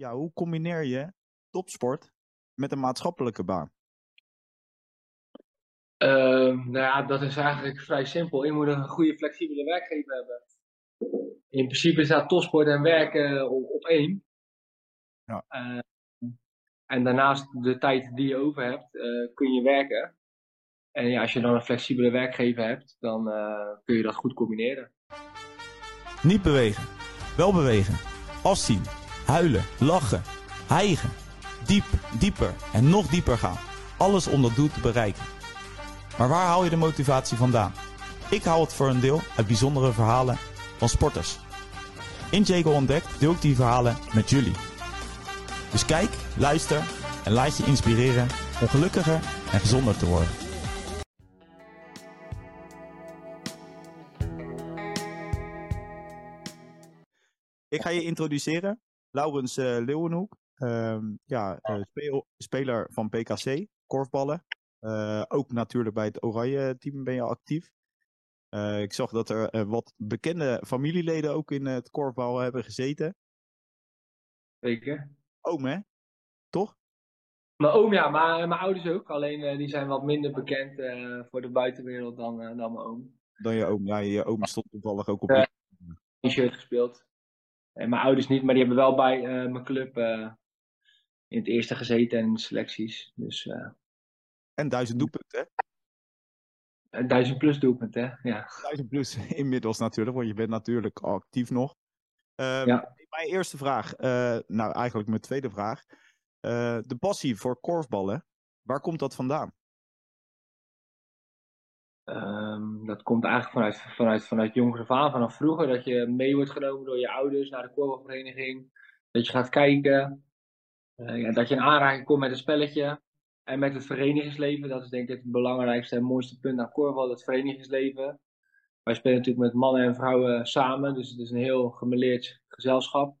ja, hoe combineer je topsport met een maatschappelijke baan? Ehm, nou ja, dat is eigenlijk vrij simpel. Je moet een goede flexibele werkgever hebben. In principe staat topsport en werken op, op één. Ja. Ehm, en daarnaast de tijd die je over hebt, eh, kun je werken. En ja, als je dan een flexibele werkgever hebt, dan eh, kun je dat goed combineren. Niet bewegen, wel bewegen, afzien, huilen, lachen, hijgen, diep, dieper en nog dieper gaan. Alles om dat doel te bereiken. Maar waar haal je de motivatie vandaan? Ik haal het voor een deel uit bijzondere verhalen van sporters. In Jago Ontdekt deel ik die verhalen met jullie. Dus kijk, luister en laat je inspireren om gelukkiger en gezonder te worden. Ik ga je introduceren. Laurens uh, Leeuwenhoek. Ehm, ja, speel, speler van PKC, korfballen. Uh, ook natuurlijk bij het Oranje team ben je actief. ik zag dat er wat bekende familieleden ook in het korfbal hebben gezeten. Zeker. Oom, hè? Toch? Mijn oom, ja, maar mijn ouders ook. Alleen die zijn wat minder bekend voor de buitenwereld dan, dan mijn oom. Dan je oom, ja. Je oom stond toevallig ook op een shirt gespeeld. En mijn ouders niet, maar die hebben wel bij uh, mijn club uh, in het eerste gezeten en in de selecties. Dus, en duizend doelpunten, hè? Duizend plus doelpunten, hè? Ja. Duizend plus inmiddels natuurlijk, want je bent natuurlijk actief nog. Um, ja. Mijn eerste vraag, nou eigenlijk mijn tweede vraag. de passie voor korfballen, waar komt dat vandaan? Um, dat komt eigenlijk vanuit, vanuit, vanuit jongs af aan, vanaf vroeger. Dat je mee wordt genomen door je ouders naar de korfbalvereniging. Dat je gaat kijken. Uh, ja, dat je in aanraking komt met een spelletje. En met het verenigingsleven. Dat is denk ik het belangrijkste en mooiste punt aan korfbal. Het verenigingsleven. Wij spelen natuurlijk met mannen en vrouwen samen. Dus het is een heel gemeleerd gezelschap.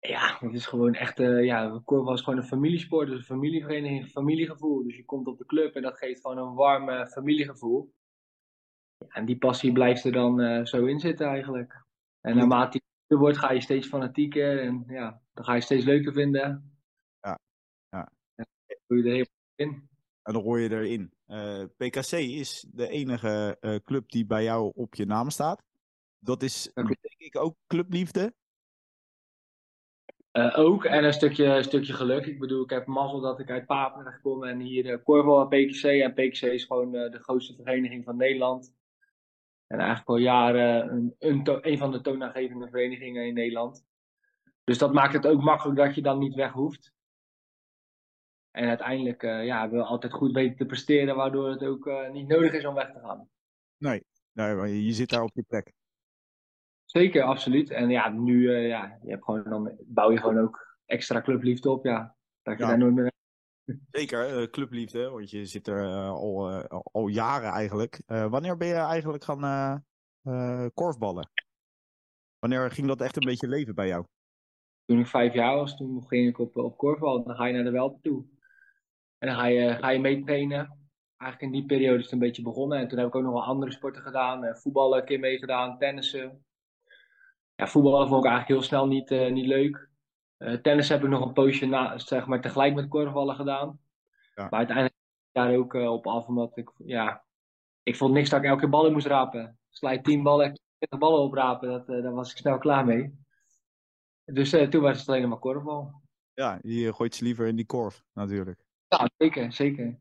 Ja, het is gewoon echt, uh, ja, korfbal is gewoon een familiesport, dus een familievereniging, familiegevoel. Dus je komt op de club en dat geeft gewoon een warm familiegevoel. Ja, en die passie blijft er dan uh, zo in zitten eigenlijk. En naarmate je wordt, ga je steeds fanatieker en ja, dan ga je steeds leuker vinden. Ja, ja. En dan doe je er in. En dan hoor je erin. PKC is de enige club die bij jou op je naam staat. Dat is denk ik ook clubliefde. Uh, ook en een stukje, stukje geluk. Ik bedoel, ik heb mazzel dat ik uit Papendrecht gekomen en hier uh, Corval en PKC. En PKC is gewoon uh, de grootste vereniging van Nederland. En eigenlijk al jaren een, een, van de toonaangevende verenigingen in Nederland. Dus dat maakt het ook makkelijk dat je dan niet weg hoeft. En uiteindelijk ja, wil altijd goed weten te presteren, waardoor het ook niet nodig is om weg te gaan. Nee, nee je zit daar op je plek. Zeker, absoluut. En ja, nu uh, ja, je hebt gewoon, dan bouw je gewoon ook extra clubliefde op. Ja, dat je ja. daar nooit meer... Zeker, uh, clubliefde, want je zit er uh, al, al jaren eigenlijk. wanneer ben je eigenlijk gaan korfballen? Wanneer ging dat echt een beetje leven bij jou? Toen ik vijf jaar was, toen ging ik op, op korfbal. Dan ga je naar de Welpen toe. En dan ga je, ga je meetrainen. Eigenlijk in die periode is het een beetje begonnen. En toen heb ik ook nog wel andere sporten gedaan. voetballen een keer meegedaan, tennissen ja, voetballen vond ik eigenlijk heel snel niet, uh, niet leuk. Uh, tennis heb ik nog een poosje na, zeg maar, tegelijk met korfballen gedaan. Ja. Maar uiteindelijk daar ook uh, op af, omdat ik, ja, ik vond niks dat ik elke keer ballen moest rapen. Slijt 10 ballen, 20 ballen oprapen, dat, daar was ik snel klaar mee. Dus toen was het alleen maar korfbal. Ja, je gooit ze liever in die korf, natuurlijk. Ja, zeker, zeker.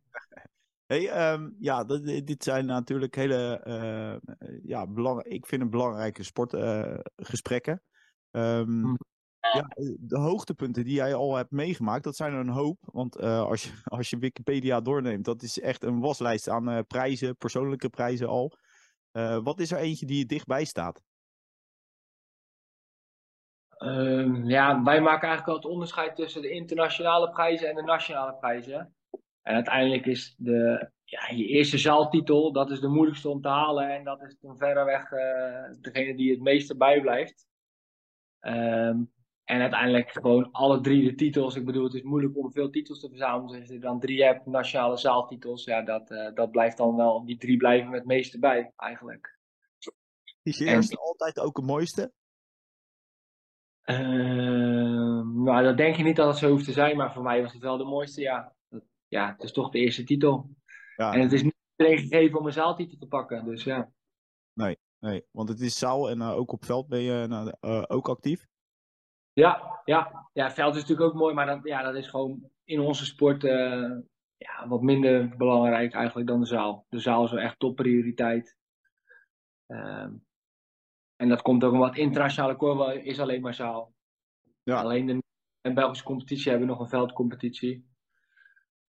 Hey, um, ja, dit zijn natuurlijk hele, uh, ja, belang, ik vind het belangrijke sportgesprekken. Uh, um, ja, de hoogtepunten die jij al hebt meegemaakt, dat zijn er een hoop. Want uh, als, je, als je Wikipedia doorneemt, dat is echt een waslijst aan prijzen, persoonlijke prijzen al. wat is er eentje die je dichtbij staat? Um, ja, wij maken eigenlijk al het onderscheid tussen de internationale prijzen en de nationale prijzen. En uiteindelijk is de, ja, je eerste zaaltitel, dat is de moeilijkste om te halen. En dat is dan verreweg uh, degene die het meeste bijblijft. Um, en uiteindelijk gewoon alle drie de titels. Ik bedoel, het is moeilijk om veel titels te verzamelen. Dus als je dan drie hebt, nationale zaaltitels, ja, dat, uh, dat blijft dan wel. Die drie blijven met het meeste bij, eigenlijk. Is je eerste altijd ook het mooiste? Uh, Nou, dat denk je niet dat het zo hoeft te zijn, maar voor mij was het wel de mooiste, ja. Ja, het is toch de eerste titel. Ja, En het is niet iedereen gegeven om een zaaltitel te pakken, dus ja. nee, want het is zaal en eh, ook op veld ben je nou, eh, ook actief. Ja, ja. ja, veld is natuurlijk ook mooi, maar dat, ja, dat is gewoon in onze sport eh, ja, wat minder belangrijk eigenlijk dan de zaal. De zaal is wel echt topprioriteit. Ehm, en dat komt ook omdat internationale korfbal is alleen maar zaal. Ja. Alleen de en Belgische competitie hebben nog een veldcompetitie.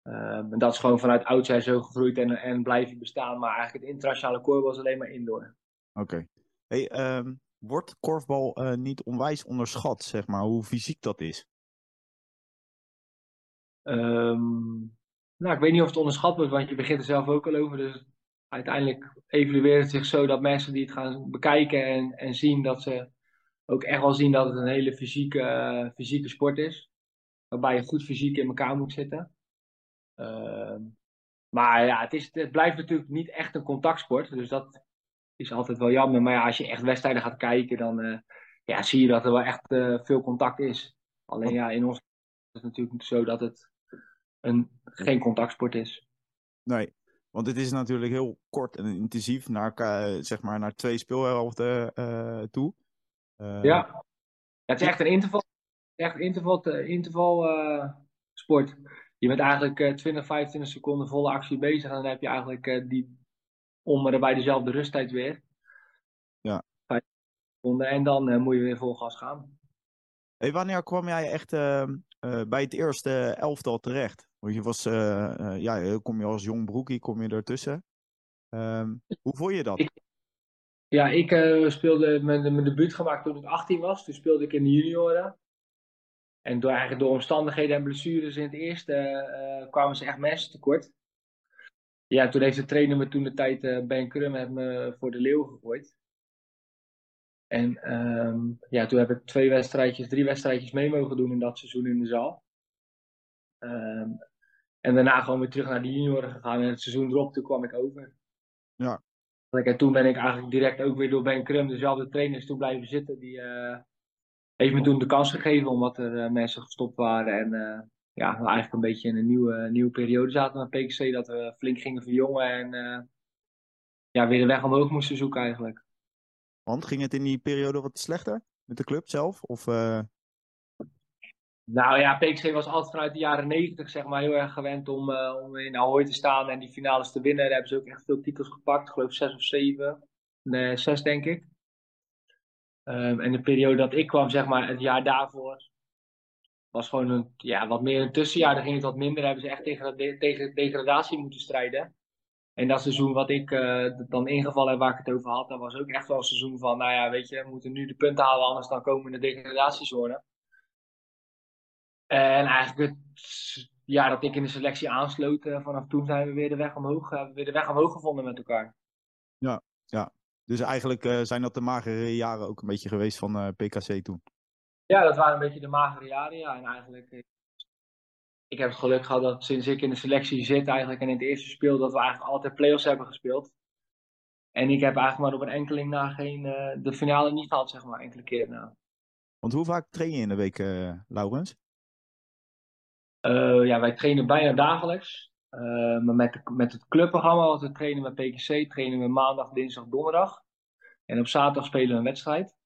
Ehm, en dat is gewoon vanuit oudsher zo gegroeid en, en blijven bestaan. Maar eigenlijk het internationale korfbal is alleen maar indoor. Oké. Hey, ehm, wordt korfbal eh, niet onwijs onderschat, zeg maar, hoe fysiek dat is? Ehm, nou, ik weet niet of het onderschat wordt, want je begint er zelf ook al over. Dus uiteindelijk evalueert het zich zo dat mensen die het gaan bekijken en, en zien, dat ze ook echt wel zien dat het een hele fysieke, eh, fysieke sport is. Waarbij je goed fysiek in elkaar moet zitten. Ehm, maar ja, het, is, het blijft natuurlijk niet echt een contactsport. Dus dat is altijd wel jammer. Maar ja, als je echt wedstrijden gaat kijken, dan eh, ja, zie je dat er wel echt eh, veel contact is. Alleen ja, in ons is het natuurlijk zo dat het een, geen contactsport is. Nee, want het is natuurlijk heel kort en intensief naar, zeg maar, naar twee speelhelften eh, toe. Eh, Ja. ja, het is echt een interval, echt interval, interval sport. Je bent eigenlijk eh, 20, 25 seconden volle actie bezig en dan heb je eigenlijk eh, die om bij dezelfde rusttijd weer. Ja. Vijf seconden en dan eh, moet je weer vol gas gaan. Hey, wanneer kwam jij echt ehm, eh, bij het eerste elftal terecht? Want je was, eh, eh, ja, kom je als jong broekie, kom je ertussen. Ehm, hoe vond je dat? Ik- Ja, ik eh, speelde mijn, mijn debuut gemaakt toen ik 18 was. Toen speelde ik in de junioren. En door, eigenlijk door omstandigheden en blessures in het eerste eh, kwamen ze echt mensen tekort. Ja, toen heeft de trainer me toen de tijd, eh, Ben Krum, heeft me voor de leeuw gegooid. En ehm, ja, toen heb ik twee wedstrijdjes, drie wedstrijdjes mee mogen doen in dat seizoen in de zaal. Ehm, en daarna gewoon weer terug naar de junioren gegaan. En het seizoen erop, toen kwam ik over. En toen ben ik eigenlijk direct ook weer door Ben Krum, dezelfde trainers, toen blijven zitten. Die eh, heeft me toen de kans gegeven, omdat er eh, mensen gestopt waren. En eh, ja, we eigenlijk een beetje in een nieuwe, nieuwe periode zaten met PKC. Dat we flink gingen verjongen en eh, ja, weer de weg omhoog moesten zoeken eigenlijk. Want ging het in die periode wat slechter met de club zelf? Of, Nou ja, PKC was altijd vanuit de jaren negentig zeg maar heel erg gewend om, om in Ahoy te staan en die finales te winnen. Daar hebben ze ook echt veel titels gepakt, ik geloof zes of zeven. Nee, zes denk ik. Ehm, en de periode dat ik kwam, zeg maar, het jaar daarvoor, was gewoon een, ja, wat meer een tussenjaar. Daar ging het wat minder. Hebben ze echt tegen, de- tegen degradatie moeten strijden. En dat seizoen wat ik eh, dan ingevallen heb, waar ik het over had, dat was ook echt wel een seizoen van, nou ja, weet je, we moeten nu de punten halen, anders dan komen we in de degradatiezone. En eigenlijk het jaar dat ik in de selectie aansloot, eh, vanaf toen zijn we weer de weg omhoog, hebben we weer de weg omhoog gevonden met elkaar. Dus eigenlijk eh, zijn dat de magere jaren ook een beetje geweest van eh, PKC toen. Ja, dat waren een beetje de magere jaren, ja. En eigenlijk, eh, ik heb het geluk gehad dat sinds ik in de selectie zit eigenlijk en in het eerste speel, dat we eigenlijk altijd play-offs hebben gespeeld. En ik heb eigenlijk maar op een enkeling na geen, de finale niet gehad, zeg maar, enkele keer na. Want hoe vaak train je in de week, eh Laurens? Ja, wij trainen bijna dagelijks. Eh, maar met, de- met het clubprogramma, wat we trainen met PKC, trainen we maandag, dinsdag, donderdag. En op zaterdag spelen we een wedstrijd.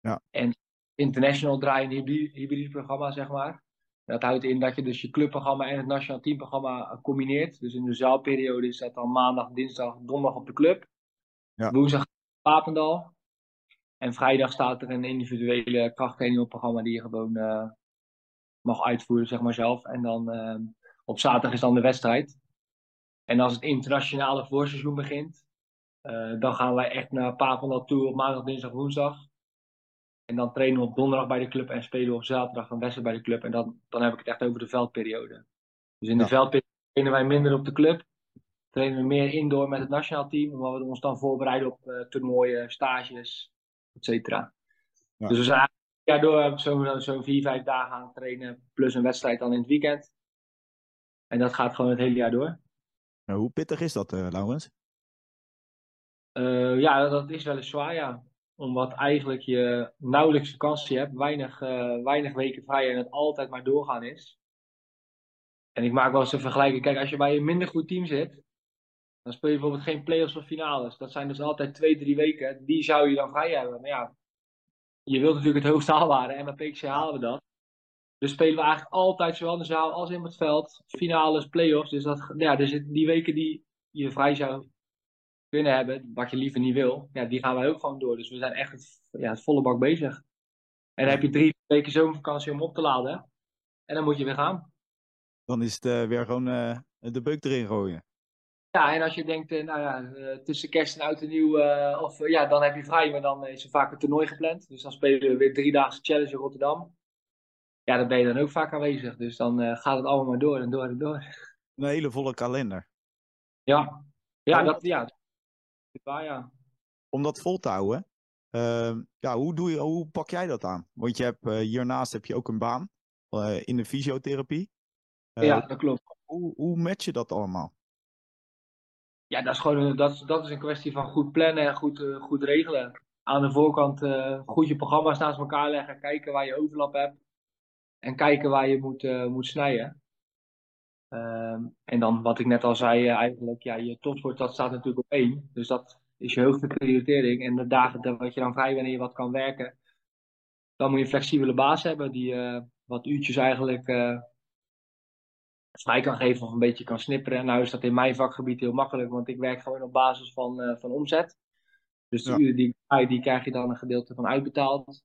Ja. En international draaien een hybride, hybride programma, zeg maar. Dat houdt in dat je dus je clubprogramma en het nationaal teamprogramma combineert. Dus in de zaalperiode is dat dan maandag, dinsdag, donderdag op de club. Ja. Woensdag Papendal. En vrijdag staat er een individuele krachttraining op programma die je gewoon eh, mag uitvoeren, zeg maar zelf. En dan eh, op zaterdag is dan de wedstrijd. En als het internationale voorseizoen begint, eh, dan gaan wij echt naar Papendal toe op maandag, dinsdag, woensdag. En dan trainen we op donderdag bij de club en spelen we op zaterdag een wedstrijd bij de club. En dan, dan heb ik het echt over de veldperiode. Dus in de Ja. veldperiode trainen wij minder op de club. Trainen we meer indoor met het nationaal team, omdat we ons dan voorbereiden op eh, toernooien, stages, et cetera. Ja. Dus we zijn eigenlijk ja, door zo'n zo vier, vijf dagen aan het trainen, plus een wedstrijd dan in het weekend. En dat gaat gewoon het hele jaar door. Nou, hoe pittig is dat, eh, Laurens? Eh, ja, dat is wel eens zwaar, ja. Omdat eigenlijk je nauwelijks vakantie hebt, weinig, uh, weinig weken vrij en het altijd maar doorgaan is. En ik maak wel eens een vergelijking. Kijk, als je bij een minder goed team zit, dan speel je bijvoorbeeld geen play-offs of finales. Dat zijn dus altijd twee, drie weken. Die zou je dan vrij hebben. Maar ja, je wilt natuurlijk het hoogst haalbare. En met PXC halen we dat. Dus spelen we eigenlijk altijd zowel in de zaal als in het veld. Finales, play-offs. Dus, dat, ja, dus die weken die je vrij zou kunnen hebben, wat je liever niet wil, ja, die gaan wij ook gewoon door. Dus we zijn echt het, ja, het volle bak bezig. En dan heb je drie weken zomervakantie om op te laden. En dan moet je weer gaan. Dan is het uh, weer gewoon uh, de beuk erin gooien. Ja, en als je denkt, uh, nou ja, tussen kerst en oud en nieuw, of ja, dan heb je vrij, maar dan is er vaak een toernooi gepland. Dus dan spelen we weer drie dagen challenge in Rotterdam. Ja, dan ben je dan ook vaak aanwezig. Dus dan gaat het allemaal maar door en door en door. Een hele volle kalender. Ja, ja, dat, ja, ja. Om dat vol te houden, uh, ja, hoe, doe je, hoe pak jij dat aan? Want je hebt, uh, hiernaast heb je ook een baan uh, in de fysiotherapie. ja, dat klopt. Hoe, hoe match je dat allemaal? Ja, dat is gewoon een, dat, dat is een kwestie van goed plannen en goed, goed regelen. Aan de voorkant goed je programma's naast elkaar leggen, kijken waar je overlap hebt. En kijken waar je moet, moet snijden. Ehm, en dan wat ik net al zei, uh, eigenlijk, ja, je topsport dat staat natuurlijk op één. Dus dat is je hoogste prioritering. En de dagen dat wat je dan vrij bent en je wat kan werken, dan moet je een flexibele baas hebben die uh, wat uurtjes eigenlijk vrij kan geven of een beetje kan snipperen. Nou is dat in mijn vakgebied heel makkelijk, want ik werk gewoon op basis van, van omzet. Dus de ja. uren die, die krijg je dan een gedeelte van uitbetaald.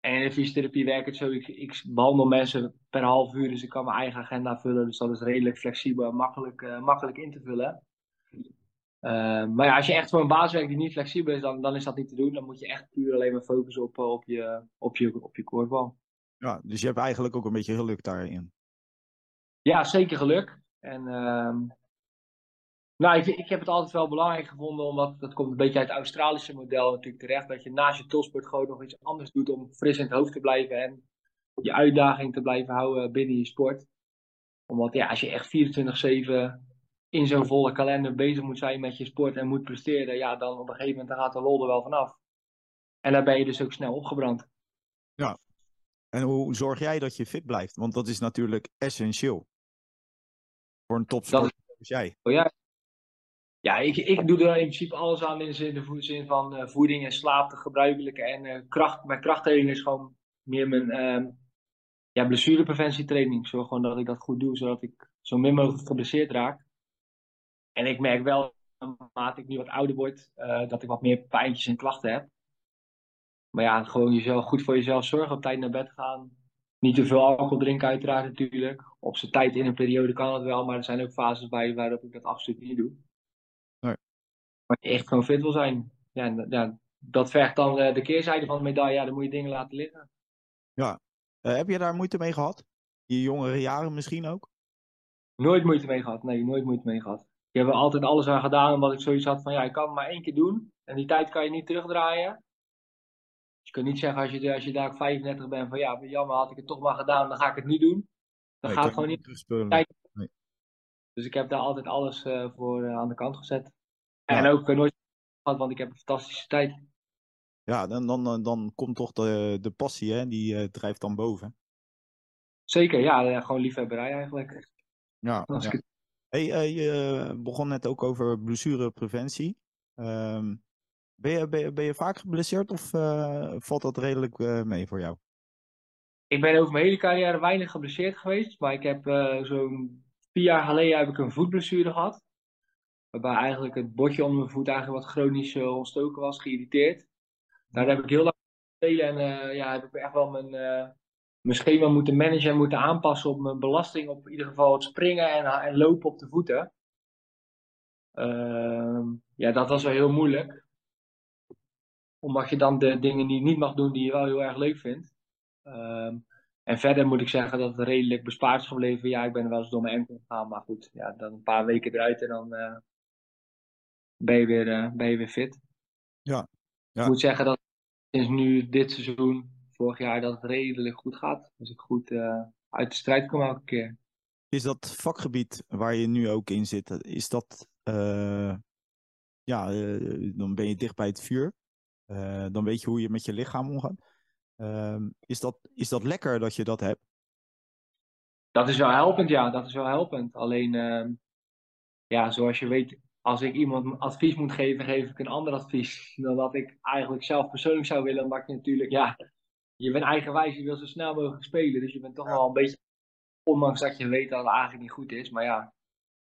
En in de fysiotherapie werkt het zo, ik, ik behandel mensen per half uur, dus ik kan mijn eigen agenda vullen. Dus dat is redelijk flexibel en makkelijk, uh, makkelijk in te vullen. Uh, maar ja, als je echt voor een baas werkt die niet flexibel is, dan, dan is dat niet te doen. Dan moet je echt puur alleen maar focussen op, op je, op je, op je korfbal. Ja, dus je hebt eigenlijk ook een beetje geluk daarin. Ja, zeker geluk. En uh, nou, ik, ik, heb het altijd wel belangrijk gevonden, omdat dat komt een beetje uit het Australische model natuurlijk terecht. Dat je naast je topsport gewoon nog iets anders doet om fris in het hoofd te blijven en je uitdaging te blijven houden binnen je sport. Omdat ja, als je echt 24-7 in zo'n volle kalender bezig moet zijn met je sport en moet presteren, ja, dan op een gegeven moment gaat de lol er wel vanaf. En dan ben je dus ook snel opgebrand. Ja. En hoe zorg jij dat je fit blijft? Want dat is natuurlijk essentieel. Voor een topsporter zoals jij. Oh ja, ja, ik, ik doe er in principe alles aan in de zin van uh, voeding en slaap, de gebruikelijke. En uh, kracht, mijn krachttraining is gewoon meer mijn uh, ja, blessurepreventietraining. Zorg gewoon dat ik dat goed doe, zodat ik zo min mogelijk geblesseerd raak. En ik merk wel, naarmate ik nu wat ouder word, uh, dat ik wat meer pijntjes en klachten heb. Maar ja, gewoon jezelf, goed voor jezelf zorgen, op tijd naar bed gaan. Niet te veel alcohol drinken uiteraard natuurlijk. Op zijn tijd in een periode kan het wel, maar er zijn ook fases waarop ik dat absoluut niet doe maar je echt gewoon fit wil zijn. Ja, ja, dat vergt dan uh, de keerzijde van de medaille. Ja, dan moet je dingen laten liggen. Ja. Uh, heb je daar moeite mee gehad? Je jongere jaren misschien ook? Nooit moeite mee gehad. Nee, nooit moeite mee gehad. Ik heb er altijd alles aan gedaan omdat ik zoiets had van ja, ik kan het maar één keer doen. En die tijd kan je niet terugdraaien. Dus je kunt niet zeggen als je, als je daar 35 bent van ja, jammer had ik het toch maar gedaan, dan ga ik het nu doen. Dan nee, gaat het gewoon niet. Nee. Dus ik heb daar altijd alles uh, voor uh, aan de kant gezet. En ook nooit gehad, want ik heb een fantastische tijd. Ja, dan, dan, dan komt toch de, de passie, hè? die uh, drijft dan boven. Zeker, ja, gewoon liefhebberij eigenlijk. Ja. ja. Het... Hey, uh, je begon net ook over blessurepreventie. Um, ben, je, ben, je, ben je vaak geblesseerd of uh, valt dat redelijk mee voor jou? Ik ben over mijn hele carrière weinig geblesseerd geweest, maar ik heb zo'n vier jaar geleden heb ik een voetblessure gehad. Waarbij eigenlijk het botje onder mijn voet eigenlijk wat chronisch uh, ontstoken was, geïrriteerd. Daar heb ik heel lang spelen en uh, ja, heb ik echt wel mijn, uh, mijn schema moeten managen en moeten aanpassen op mijn belasting. Op in ieder geval het springen en, en lopen op de voeten. Ehm, ja, dat was wel heel moeilijk. Omdat je dan de dingen die niet mag doen die je wel heel erg leuk vindt. Ehm, en verder moet ik zeggen dat het redelijk bespaard is gebleven. Ja, ik ben wel eens door mijn enkel gegaan. Maar goed, ja, dan een paar weken eruit en dan ben je weer, uh, ben je weer fit. Ja. ja. Ik moet zeggen dat sinds nu dit seizoen, vorig jaar, dat het redelijk goed gaat. Dus ik goed uh, uit de strijd kom elke keer. Is dat vakgebied waar je nu ook in zit, is dat, uh, ja, dan ben je dicht bij het vuur. dan weet je hoe je met je lichaam omgaat. Ehm, is, dat, is dat lekker dat je dat hebt? Dat is wel helpend, ja. Dat is wel helpend. Alleen, ehm, ja, zoals je weet, als ik iemand advies moet geven, geef ik een ander advies dan dat ik eigenlijk zelf persoonlijk zou willen. Omdat je natuurlijk, ja, je bent eigenwijs, je wil zo snel mogelijk spelen. Dus je bent toch wel een beetje, ondanks dat je weet dat het eigenlijk niet goed is. Maar ja,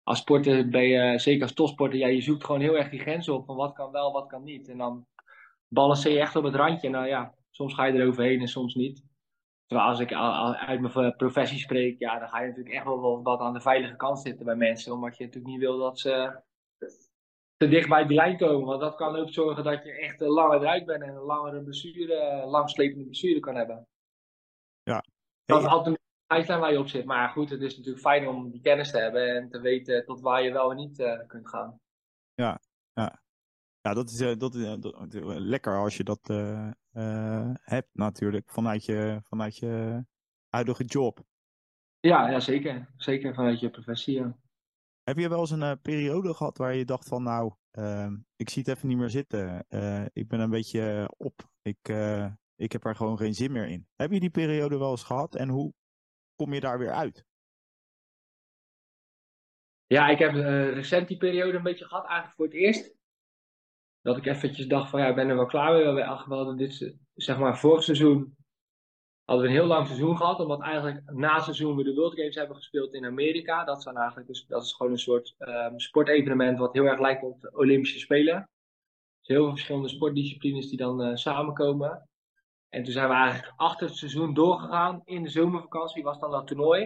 als sporter ben je, zeker als topsporter, ja, je zoekt gewoon heel erg die grenzen op van wat kan wel, wat kan niet. En dan balanceer je echt op het randje. Nou ja, soms ga je er overheen en soms niet. Terwijl als ik uit mijn professie spreek, ja, dan ga je natuurlijk echt wel wat aan de veilige kant zitten bij mensen. Omdat je natuurlijk niet wil dat ze te dicht bij de lijn komen. Want dat kan ook zorgen dat je echt langer eruit bent en een langere blessure, langslepende blessure kan hebben. Ja. Dat is altijd een waar je op zit. Maar goed, het is natuurlijk fijn om die kennis te hebben en te weten tot waar je wel en niet uh, kunt gaan. Ja, ja. Ja, dat is, uh, dat, uh, dat, lekker als je dat hebt natuurlijk vanuit je, vanuit je huidige job. Ja, ja zeker. Zeker vanuit je professie, ja. Heb je wel eens een uh, periode gehad waar je dacht van nou, uh, ik zie het even niet meer zitten. Uh, ik ben een beetje op. Ik, ik heb er gewoon geen zin meer in. Heb je die periode wel eens gehad en hoe kom je daar weer uit? Ja, ik heb recent die periode een beetje gehad, eigenlijk voor het eerst. Dat ik eventjes dacht van ja, ik ben er wel klaar mee. We hadden dit, zeg maar, vorig seizoen hadden we een heel lang seizoen gehad, omdat eigenlijk na het seizoen we de World Games hebben gespeeld in Amerika. Dat, zijn eigenlijk dus, dat is gewoon een soort um, sportevenement wat heel erg lijkt op de Olympische Spelen. Dus heel veel verschillende sportdisciplines die dan uh, samenkomen. En toen zijn we eigenlijk achter het seizoen doorgegaan. In de zomervakantie was dan dat toernooi.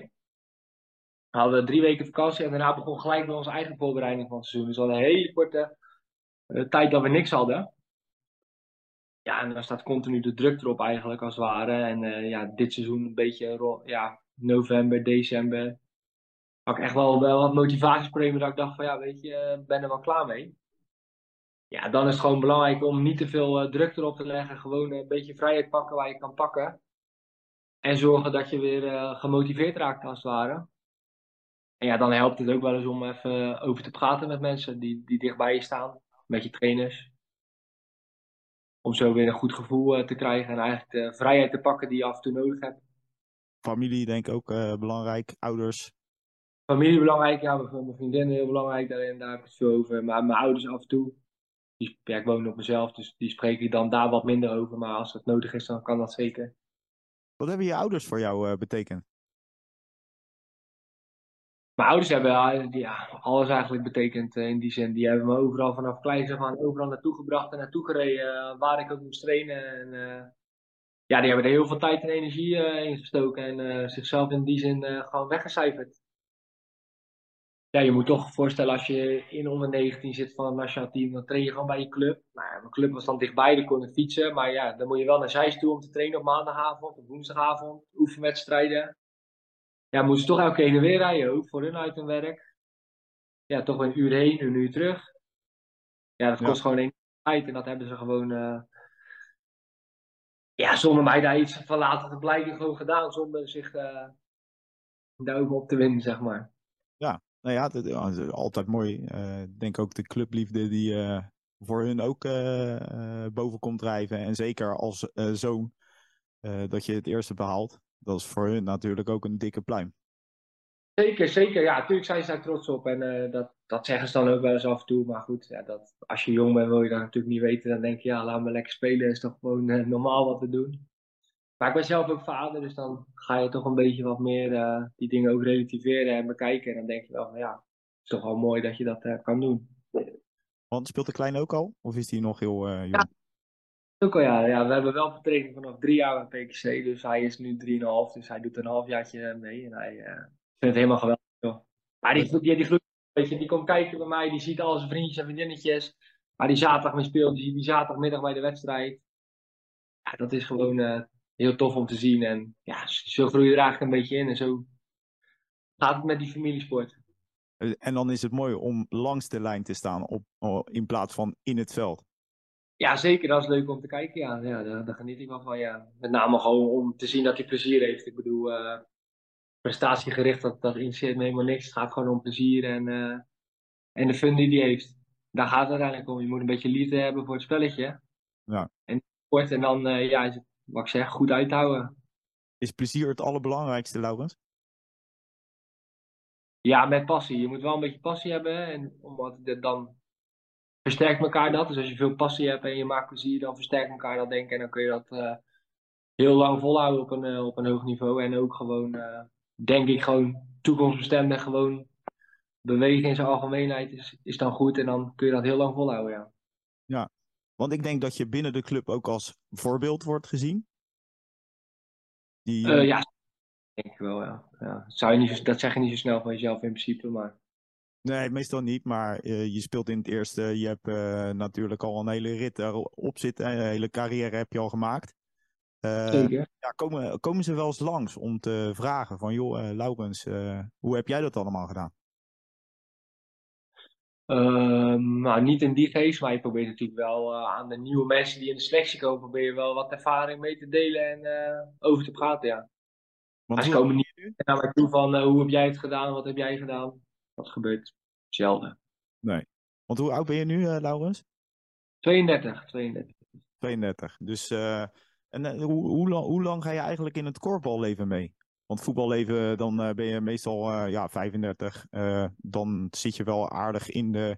We hadden drie weken vakantie en daarna begon gelijk met onze eigen voorbereiding van het seizoen. Dus we hadden een hele korte uh, tijd dat we niks hadden ja, en dan staat continu de druk erop eigenlijk als het ware. En uh, ja, dit seizoen een beetje ja, november, december. Had ik echt wel, wel wat motivatieproblemen dat ik dacht van ja, weet je, ben er wel klaar mee. Ja, dan is het gewoon belangrijk om niet te veel uh, druk erop te leggen. Gewoon een beetje vrijheid pakken waar je kan pakken. En zorgen dat je weer gemotiveerd raakt als het ware. En ja, dan helpt het ook wel eens om even over te praten met mensen die, die dichtbij je staan. Met je trainers om zo weer een goed gevoel uh, te krijgen en eigenlijk de vrijheid te pakken die je af en toe nodig hebt. Familie denk ik ook uh, belangrijk, ouders. Familie belangrijk, ja, mijn vriendin heel belangrijk daarin, daar heb ik het veel over. Maar mijn ouders af en toe, die, ja, ik woon op mezelf, dus die spreek ik dan daar wat minder over. Maar als het nodig is, dan kan dat zeker. Wat hebben je ouders voor jou uh, betekend? Mijn ouders hebben ja, alles eigenlijk betekend in die zin. Die hebben me overal vanaf kleins af aan overal naartoe gebracht en naartoe gereden, waar ik ook moest trainen. En, uh, ja, die hebben er heel veel tijd en energie in gestoken en zichzelf in die zin gewoon weggecijferd. Ja, je moet toch voorstellen als je in onder 19 zit van het nationaal team, dan train je gewoon bij je club. Nou, mijn club was dan dichtbij, dan kon ik fietsen. Maar ja, dan moet je wel naar Zeist toe om te trainen op maandagavond, of woensdagavond, oefenwedstrijden ja, moesten toch elke keer weer rijden ook voor hun uit hun werk. Ja, toch een uur heen, een uur terug. Ja, dat kost gewoon één tijd en dat hebben ze gewoon. Uh, ja, zonder mij daar iets van laten te blijken gewoon gedaan, zonder zich uh, daarover op te winnen, zeg maar. Ja, nou ja, dat, is altijd mooi. Uh, ik denk ook de clubliefde die voor hun ook boven komt drijven. En zeker als zoon dat je het eerste behaalt dat is voor hun natuurlijk ook een dikke pluim. Zeker, zeker. Ja, natuurlijk zijn ze daar trots op. En uh, dat, dat zeggen ze dan ook wel eens af en toe. Maar goed, ja, dat, als je jong bent wil je dat natuurlijk niet weten. Dan denk je, ja, laat me lekker spelen. is toch gewoon uh, normaal wat we doen. Maar ik ben zelf ook vader, dus dan ga je toch een beetje wat meer uh, die dingen ook relativeren en bekijken. En dan denk je wel van, ja, het is toch wel mooi dat je dat kan doen. Want speelt de kleine ook al? Of is die nog heel jong? Ja, ook ja. ja. We hebben wel vertraining vanaf drie jaar bij PKC, dus hij is nu drieënhalf, dus hij doet een halfjaartje mee en hij uh, vindt het helemaal geweldig. Maar die, die, die, die komt kijken bij mij, die ziet al zijn vriendjes en vriendinnetjes, waar die zaterdag mee speelt, die die zaterdagmiddag bij de wedstrijd. Ja, dat is gewoon uh, heel tof om te zien en ja, zo groei je er eigenlijk een beetje in en zo gaat het met die familiesport. En dan is het mooi om langs de lijn te staan op, in plaats van in het veld. Ja, zeker. Dat is leuk om te kijken. Ja, ja daar, daar geniet ik wel van. Ja. Met name gewoon om te zien dat hij plezier heeft. Ik bedoel, uh, prestatiegericht, dat, dat interesseert me helemaal niks. Het gaat gewoon om plezier en, uh, en de fun die hij heeft. Daar gaat het uiteindelijk om. Je moet een beetje liefde hebben voor het spelletje. Ja. En sport en dan, uh, ja, wat ik zeg, goed uithouden. Is plezier het allerbelangrijkste, Laurens? Ja, met passie. Je moet wel een beetje passie hebben. En omdat het dan versterkt elkaar dat. Dus als je veel passie hebt en je maakt plezier, dan versterkt elkaar dat denk ik. En dan kun je dat uh, heel lang volhouden op een, uh, op een hoog niveau. En ook gewoon, uh, denk ik, gewoon toekomstbestendig gewoon bewegen in zijn algemeenheid is, is dan goed. En dan kun je dat heel lang volhouden, ja. Ja, want ik denk dat je binnen de club ook als voorbeeld wordt gezien. Die, ja, denk ik wel, ja. ja. Zou je niet, dat zeg je niet zo snel van jezelf in principe, maar... Nee, meestal niet, maar uh, je speelt in het eerste. Je hebt uh, natuurlijk al een hele rit erop zitten. Een hele carrière heb je al gemaakt. Uh, Zeker. Ja, komen, komen ze wel eens langs om te vragen van... joh, Laurens, hoe heb jij dat allemaal gedaan? Ehm, nou, niet in die geest, maar je probeert natuurlijk wel aan de nieuwe mensen die in de selectie komen... probeer je wel wat ervaring mee te delen en over te praten, ja. Want ze komen niet naar mij toe van hoe heb jij het gedaan, wat heb jij gedaan? Dat gebeurt zelden. Nee. Want hoe oud ben je nu, uh, Laurens? 32, 32. 32. Dus, uh, en uh, hoe, hoe, lang, hoe lang ga je eigenlijk in het korfballeven mee? Want voetballeven, dan ben je meestal ja, 35. dan zit je wel aardig in de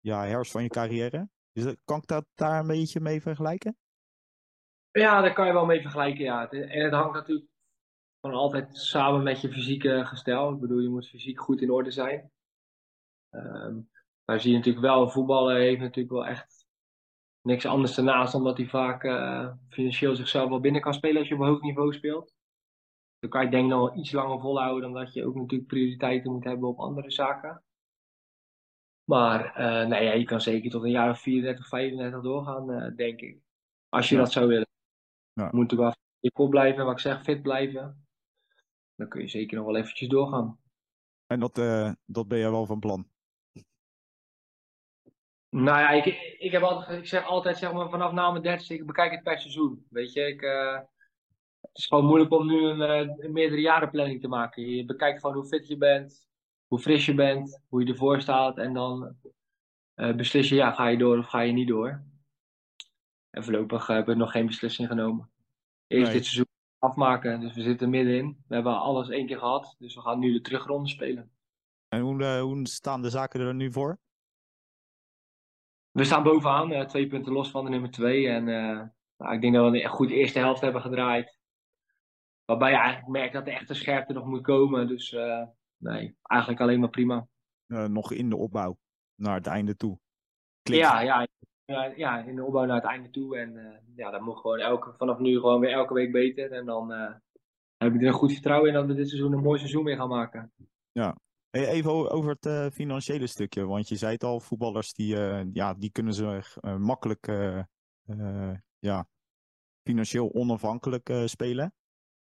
ja, herfst van je carrière. Dus kan ik dat daar een beetje mee vergelijken? Ja, daar kan je wel mee vergelijken, ja. En het hangt natuurlijk gewoon altijd samen met je fysieke gestel. Ik bedoel, je moet fysiek goed in orde zijn. Um, maar zie je natuurlijk wel, voetballen heeft natuurlijk wel echt niks anders ernaast, omdat hij vaak uh, financieel zichzelf wel binnen kan spelen als je op hoog niveau speelt. Dan kan je denk ik nog wel iets langer volhouden dan dat je ook natuurlijk prioriteiten moet hebben op andere zaken. Maar uh, nee, ja, je kan zeker tot een jaar of 34, 35 doorgaan, uh, denk ik. Als je ja. dat zou willen. Ja. Moet er wel je kop blijven, wat ik zeg, fit blijven dan kun je zeker nog wel eventjes doorgaan. En dat, uh, dat ben je wel van plan? Nou ja, ik, ik, heb altijd, ik zeg altijd zeg maar, vanaf na mijn dertigste, ik bekijk het per seizoen. Weet je, ik, uh, het is gewoon moeilijk om nu een, uh, een meerdere jaren planning te maken. Je bekijkt gewoon hoe fit je bent, hoe fris je bent, hoe je ervoor staat. En dan beslis je, ja, ga je door of ga je niet door. En voorlopig heb ik nog geen beslissing genomen. Eerst nee. dit seizoen afmaken. Dus we zitten middenin. We hebben alles één keer gehad. Dus we gaan nu de terugronde spelen. En hoe, uh, hoe staan de zaken er nu voor? We staan bovenaan. Uh, twee punten los van de nummer twee. En uh, nou, ik denk dat we een goed eerste helft hebben gedraaid. Waarbij je eigenlijk merkt dat de echte scherpte nog moet komen. Dus nee, eigenlijk alleen maar prima. nog in de opbouw naar het einde toe. Klinkt. Ja, ja, ja, in de opbouw naar het einde toe. En uh, ja, dat moet gewoon elke, vanaf nu gewoon weer elke week beter. En dan uh, heb ik er een goed vertrouwen in dat we dit seizoen een mooi seizoen mee gaan maken. Ja. Hey, even over het uh, financiële stukje. Want je zei het al, voetballers die, ja, die kunnen zich makkelijk ja, financieel onafhankelijk spelen.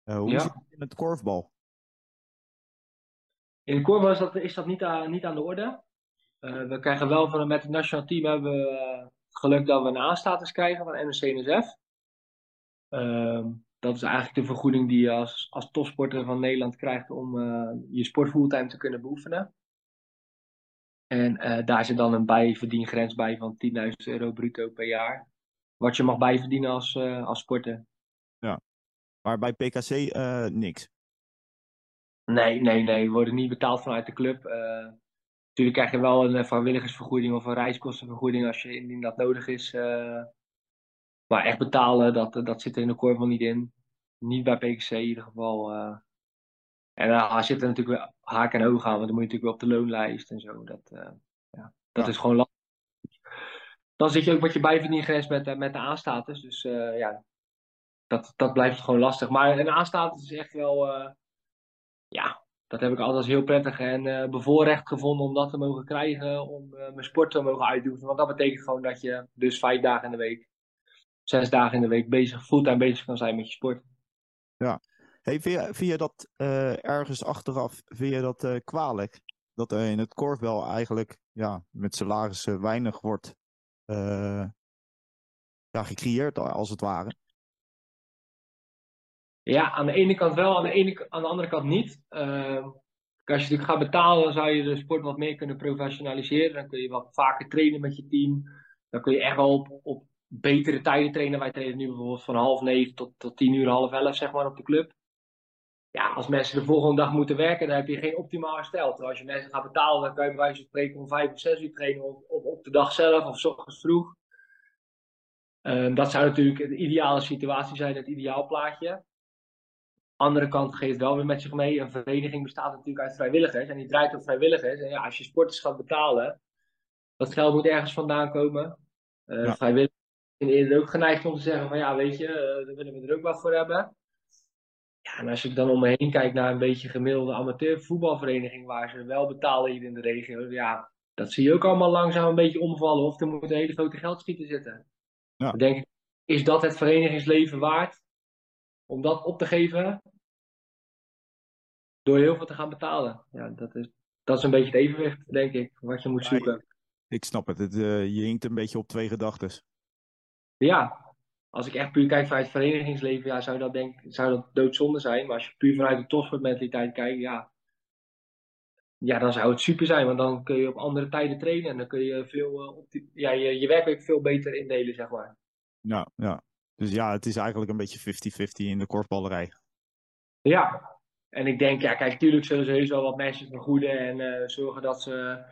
hoe ja. zit het in het korfbal? In het korfbal is dat, is dat niet, aan, niet aan de orde. Uh, we krijgen wel van, met het nationaal team hebben we geluk dat we een A-status krijgen van NOC-NSF. Uh, dat is eigenlijk de vergoeding die je als, als topsporter van Nederland krijgt om uh, je sport fulltime te kunnen beoefenen. En daar zit dan een bijverdiengrens bij van 10.000 euro bruto per jaar. Wat je mag bijverdienen als, als sporter. Ja, maar bij PKC niks? Nee, nee, nee. We worden niet betaald vanuit de club. Natuurlijk krijg je wel een vrijwilligersvergoeding of een reiskostenvergoeding als je indien dat nodig is. Uh, maar echt betalen, dat, dat zit er in de korfbal niet in. Niet bij PKC in ieder geval. Uh. En daar uh, zit er natuurlijk wel haak en oog aan, want dan moet je natuurlijk wel op de loonlijst en zo. Dat, ja, dat ja. is gewoon lastig. Dan zit je ook met je bijverdiengrens met, met de A-status. Dus ja, dat, dat blijft gewoon lastig. Maar een A-status is echt wel, ja, dat heb ik altijd heel prettig en uh, bevoorrecht gevonden om dat te mogen krijgen, om uh, mijn sport te mogen uitoefenen. Want dat betekent gewoon dat je dus vijf dagen in de week, zes dagen in de week bezig, fulltime bezig kan zijn met je sport. Ja. Hey, je, je dat uh, ergens achteraf, vind je dat kwalijk? Dat er in het korfbal eigenlijk ja, met salarissen weinig wordt ja, gecreëerd, als het ware? Ja, aan de ene kant wel, aan de, ene, aan de andere kant niet. Uh, als je natuurlijk gaat betalen, dan zou je de sport wat meer kunnen professionaliseren. Dan kun je wat vaker trainen met je team. dan kun je echt wel op, op betere tijden trainen. Wij trainen nu bijvoorbeeld van half negen tot, tot tien uur, half elf zeg maar op de club. Ja, als mensen de volgende dag moeten werken, dan heb je geen optimaal herstel. Terwijl als je mensen gaat betalen, dan kan je bij wijze van spreken om vijf of zes uur trainen op, op, de dag zelf of s ochtends vroeg. Ehm, dat zou natuurlijk de ideale situatie zijn, het ideaalplaatje. Andere kant geeft wel weer met zich mee. Een vereniging bestaat natuurlijk uit vrijwilligers en die draait op vrijwilligers. En ja, als je sporters gaat betalen, dat geld moet ergens vandaan komen. Uh, ja. Vrijwilligers zijn eerder ook geneigd om te zeggen van ja, weet je, uh, daar willen we er ook wat voor hebben. Ja, en als ik dan om me heen kijk naar een beetje gemiddelde amateur voetbalvereniging waar ze wel betalen hier in de regio, ja, dat zie je ook allemaal langzaam een beetje omvallen of er moet een hele grote geldschieten zitten. Ja. Dan denk ik, is dat het verenigingsleven waard om dat op te geven door heel veel te gaan betalen? Ja, dat is, dat is een beetje het evenwicht, denk ik, wat je moet zoeken. Ik snap het, het uh, je hinkt een beetje op twee gedachten. Ja, als ik echt puur kijk vanuit het verenigingsleven, ja, zou, dat denk, zou dat doodzonde zijn. Maar als je puur vanuit de topsportmentaliteit kijkt, ja, ja, dan zou het super zijn. Want dan kun je op andere tijden trainen en dan kun je veel, uh, ja, je, je werkweek veel beter indelen, zeg maar. Ja, ja. Dus ja, het is eigenlijk een beetje 50-50 in de korfballerij. Ja, en ik denk, ja, kijk, tuurlijk zullen ze wel wat mensen vergoeden en uh, zorgen dat ze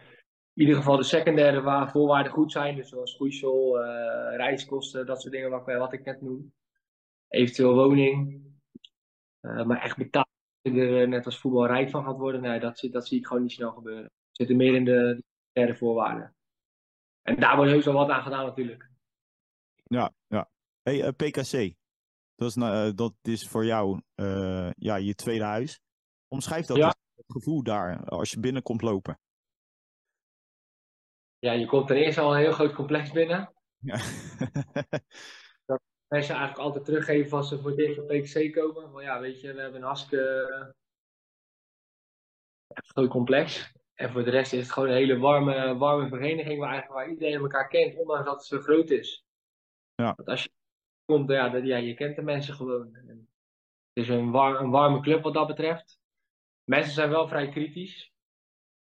in ieder geval de secundaire voorwaarden goed zijn. Dus zoals schoeisel, uh, reiskosten, dat soort dingen wat, wat ik net noem. Eventueel woning. Uh, maar echt betaald er net als voetbal rijk van gaat worden, nee, dat, dat zie ik gewoon niet snel gebeuren. Het zit er meer in de derde voorwaarden. En daar wordt heus wel wat aan gedaan natuurlijk. Ja, ja. Hey, uh, PKC. Dat is, uh, dat is voor jou uh, ja, je tweede huis. Omschrijf dat ja. het gevoel daar als je binnenkomt lopen. Ja, je komt ten eerste al een heel groot complex binnen. Ja. dat mensen eigenlijk altijd teruggeven als ze voor dit van PKC komen. Van ja, weet je, we hebben een hartstikke groot complex. En voor de rest is het gewoon een hele warme, warme vereniging waar, eigenlijk, waar iedereen elkaar kent, ondanks dat het zo groot is. Ja. Want als je komt, ja, dat, ja, je kent de mensen gewoon. En het is een, war, een warme club wat dat betreft. Mensen zijn wel vrij kritisch,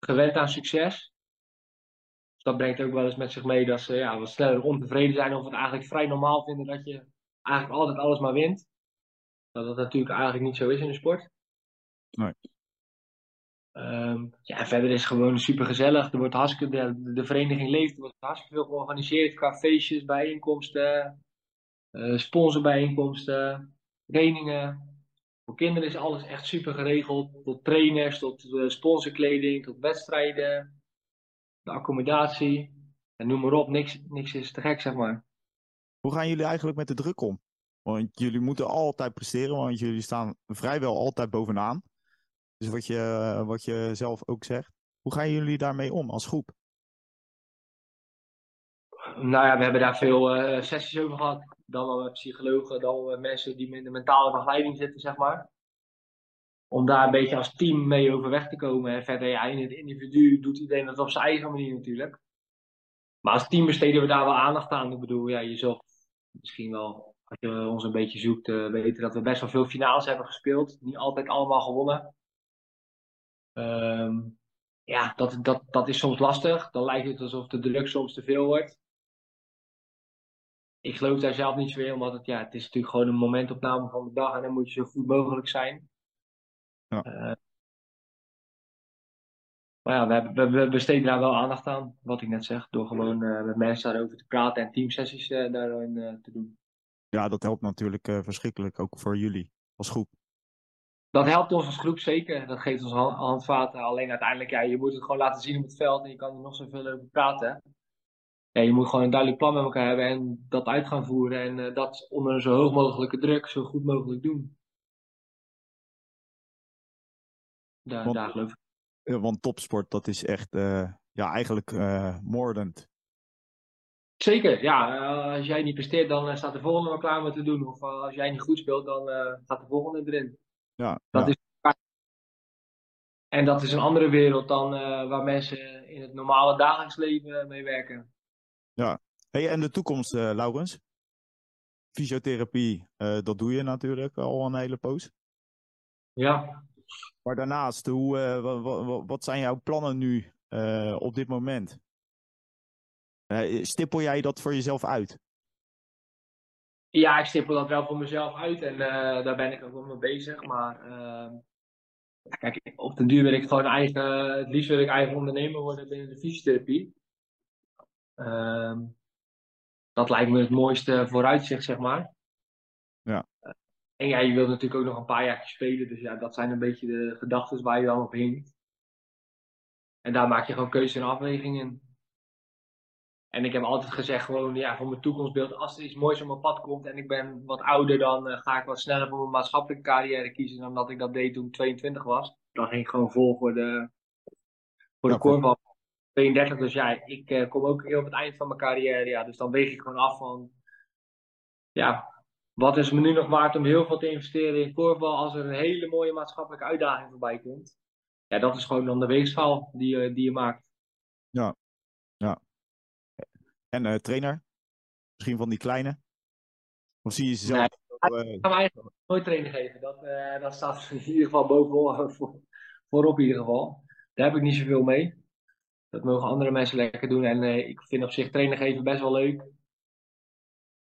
gewend aan succes. Dus dat brengt ook wel eens met zich mee dat ze ja, wat sneller ontevreden zijn of het eigenlijk vrij normaal vinden dat je eigenlijk altijd alles maar wint. Dat dat natuurlijk eigenlijk niet zo is in de sport. Nee. Um, ja, verder is het gewoon super gezellig. Er wordt hartstikke, de, de vereniging leeft, er wordt hartstikke veel georganiseerd qua feestjes, bijeenkomsten, sponsorbijeenkomsten, trainingen. Voor kinderen is alles echt super geregeld. Tot trainers, tot uh, sponsorkleding, tot wedstrijden, de accommodatie. En noem maar op, niks, niks is te gek, zeg maar. Hoe gaan jullie eigenlijk met de druk om? Want jullie moeten altijd presteren, want jullie staan vrijwel altijd bovenaan. Dus wat je, wat je zelf ook zegt. Hoe gaan jullie daarmee om als groep? Nou ja, we hebben daar veel uh, sessies over gehad. Dan wel met psychologen, dan wel met mensen die in de mentale begeleiding zitten, zeg maar. Om daar een beetje als team mee overweg te komen. En verder, ja, in het individu doet iedereen dat op zijn eigen manier natuurlijk. Maar als team besteden we daar wel aandacht aan. Ik bedoel, ja, je zult misschien wel, als je ons een beetje zoekt, uh, weten dat we best wel veel finales hebben gespeeld. Niet altijd allemaal gewonnen. Um, ja, dat, dat, dat is soms lastig. Dan lijkt het alsof de druk soms te veel wordt. Ik geloof daar zelf niet zo in, omdat het, ja, het is natuurlijk gewoon een momentopname van de dag en dan moet je zo goed mogelijk zijn. Ja. Uh, maar ja, we, hebben, we, besteden daar wel aandacht aan, wat ik net zeg, door gewoon uh, met mensen daarover te praten en teamsessies uh, daarin te doen. Ja, dat helpt natuurlijk verschrikkelijk, ook voor jullie als groep dat helpt ons als groep zeker. Dat geeft ons handvaten. Alleen uiteindelijk, ja, je moet het gewoon laten zien op het veld en je kan er nog zoveel over praten. Ja, je moet gewoon een duidelijk plan met elkaar hebben en dat uit gaan voeren. En uh, dat onder een zo hoog mogelijke druk zo goed mogelijk doen. Daar, want, daar geloof ik. Want topsport, dat is echt uh, ja, eigenlijk uh, moordend. Zeker, ja. als jij niet presteert, dan staat de volgende maar klaar met te doen. Of als jij niet goed speelt, dan gaat de volgende erin. Ja, dat Is, en dat is een andere wereld dan waar mensen in het normale dagelijks leven mee werken. Ja, hey, en de toekomst, uh, Laurens? Fysiotherapie, uh, dat doe je natuurlijk al een hele poos. Ja. Maar daarnaast, hoe, wat, wat zijn jouw plannen nu op dit moment? Stippel jij dat voor jezelf uit? Ja, ik stippel dat wel voor mezelf uit en daar ben ik ook wel mee bezig. Maar uh, kijk, op den duur wil ik gewoon eigen, het liefst wil ik eigen ondernemer worden binnen de fysiotherapie. Ehm, dat lijkt me het mooiste vooruitzicht, zeg maar. Ja. En ja, je wilt natuurlijk ook nog een paar jaar spelen. Dus ja, dat zijn een beetje de gedachten waar je dan op hinkt. En daar maak je gewoon keuze en afwegingen. En ik heb altijd gezegd, gewoon ja, voor mijn toekomstbeeld, als er iets moois op mijn pad komt en ik ben wat ouder, dan uh, ga ik wat sneller voor mijn maatschappelijke carrière kiezen dan dat ik dat deed toen ik 22 was. Dan ging ik gewoon vol voor de, voor de korfbal. 32, dus ja, ik uh, kom ook heel op het eind van mijn carrière, ja, dus dan weeg ik gewoon af van, ja, wat is me nu nog waard om heel veel te investeren in korfbal als er een hele mooie maatschappelijke uitdaging voorbij komt? Ja, dat is gewoon dan de weegschaal die, je, die je maakt. Ja, ja. En uh, trainer? Misschien van die kleine? Of zie je ze zelf? Nee. Ik ga me eigenlijk nooit training geven. Dat, dat staat in ieder geval bovenop, voor, voorop in ieder geval. Daar heb ik niet zoveel mee. Dat mogen andere mensen lekker doen. En ik vind op zich trainen geven best wel leuk.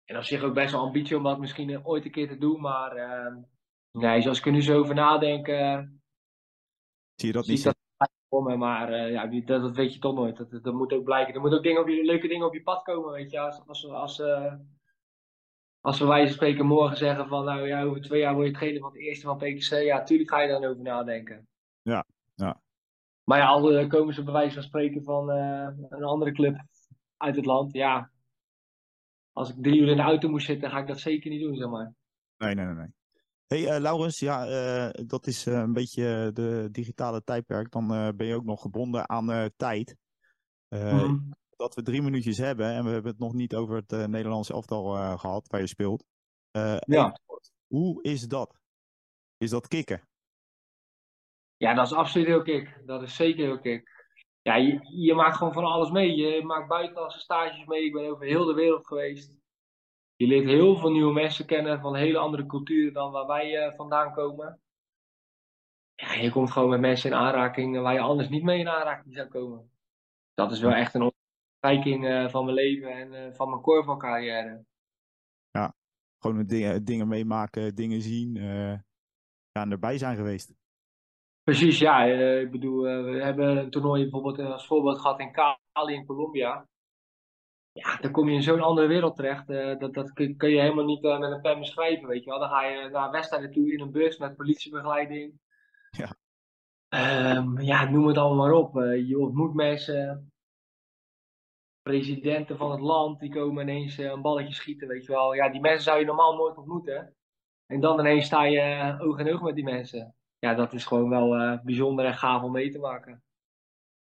En op zich ook best wel ambitie om dat misschien ooit een keer te doen. Maar ehm, nee, zoals ik er nu zo over nadenk. zie je dat niet? Dat komen, maar ja, dat, dat, weet je toch nooit. Dat, dat, moet ook blijken. Er moeten ook dingen op je, leuke dingen op je pad komen, weet je. Als, als, als, als we wijze spreken morgen zeggen van, nou ja, over twee jaar word je trainer van het eerste van PKC. Ja, tuurlijk ga je dan over nadenken. Ja, ja. Maar ja, al komen ze bij wijze van spreken van uh, een andere club uit het land. Ja, als ik drie uur in de auto moest zitten, ga ik dat zeker niet doen, zeg maar. Nee, nee, nee. nee. Hey uh, Laurens, ja, uh, dat is een beetje de digitale tijdperk. Dan ben je ook nog gebonden aan tijd. Mm. Dat we drie minuutjes hebben en we hebben het nog niet over het Nederlandse elftal gehad waar je speelt. ja. Hoe is dat? Is dat kicken? Ja, dat is absoluut heel kick. Dat is zeker heel kick. Ja, je, je maakt gewoon van alles mee. Je maakt buitenlandse stages mee. Ik ben over heel de wereld geweest. Je leert heel veel nieuwe mensen kennen van hele andere culturen dan waar wij uh, vandaan komen. Ja, je komt gewoon met mensen in aanraking waar je anders niet mee in aanraking zou komen. Dat is wel echt een ontwijking uh, van mijn leven en uh, van mijn korfbalcarrière. Ja, gewoon dingen, dingen meemaken, dingen zien ja, en erbij zijn geweest. Precies, ja. ik bedoel, we hebben een toernooi bijvoorbeeld als voorbeeld gehad in Cali in Colombia ja, dan kom je in zo'n andere wereld terecht. Dat, dat kun, je helemaal niet met een pen beschrijven, weet je wel. Dan ga je naar wedstrijden toe in een bus met politiebegeleiding. Ja. Um, ja, noem het allemaal maar op. Uh, je ontmoet mensen, presidenten van het land, die komen ineens een balletje schieten, weet je wel. Ja, die mensen zou je normaal nooit ontmoeten. En dan ineens sta je oog in oog met die mensen. Ja, dat is gewoon wel bijzonder en gaaf om mee te maken.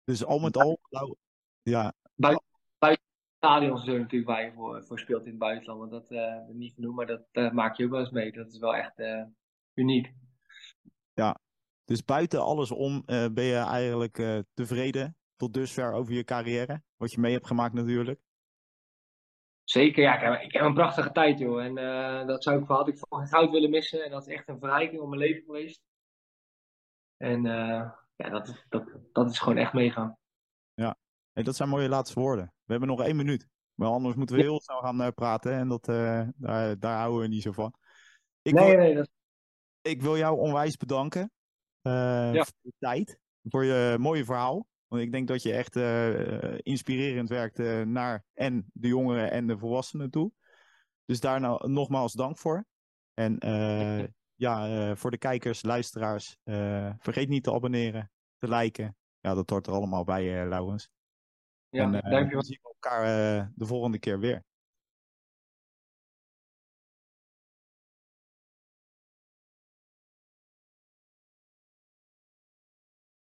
Dus al met al, nou, ja. Buiten, buiten stadions er natuurlijk waar je voor, voor speelt in het buitenland. Want dat uh, niet genoemd, maar dat uh, maak je ook wel eens mee. Dat is wel echt uh, uniek. Ja, dus buiten alles om ben je eigenlijk tevreden tot dusver over je carrière? Wat je mee hebt gemaakt natuurlijk. Zeker, ja. Ik heb, ik heb een prachtige tijd, joh. En dat zou ik, had ik voor geen goud willen missen. En dat is echt een verrijking om mijn leven geweest. En ja, dat, dat, dat is gewoon echt meegaan. Ja, hey, dat zijn mooie laatste woorden. We hebben nog één minuut. Maar anders moeten we heel snel gaan uh, praten. En dat, uh, daar, daar, houden we niet zo van. Ik nee, wil, nee. Dat... Ik wil jou onwijs bedanken ja. voor je tijd. Voor je mooie verhaal. Want ik denk dat je echt inspirerend werkt naar en de jongeren en de volwassenen toe. Dus daar nou, nogmaals dank voor. En ja, voor de kijkers, luisteraars, vergeet niet te abonneren, te liken. Ja, dat hoort er allemaal bij, Laurens. Ja, en, dankjewel. Dan zien we elkaar de volgende keer weer.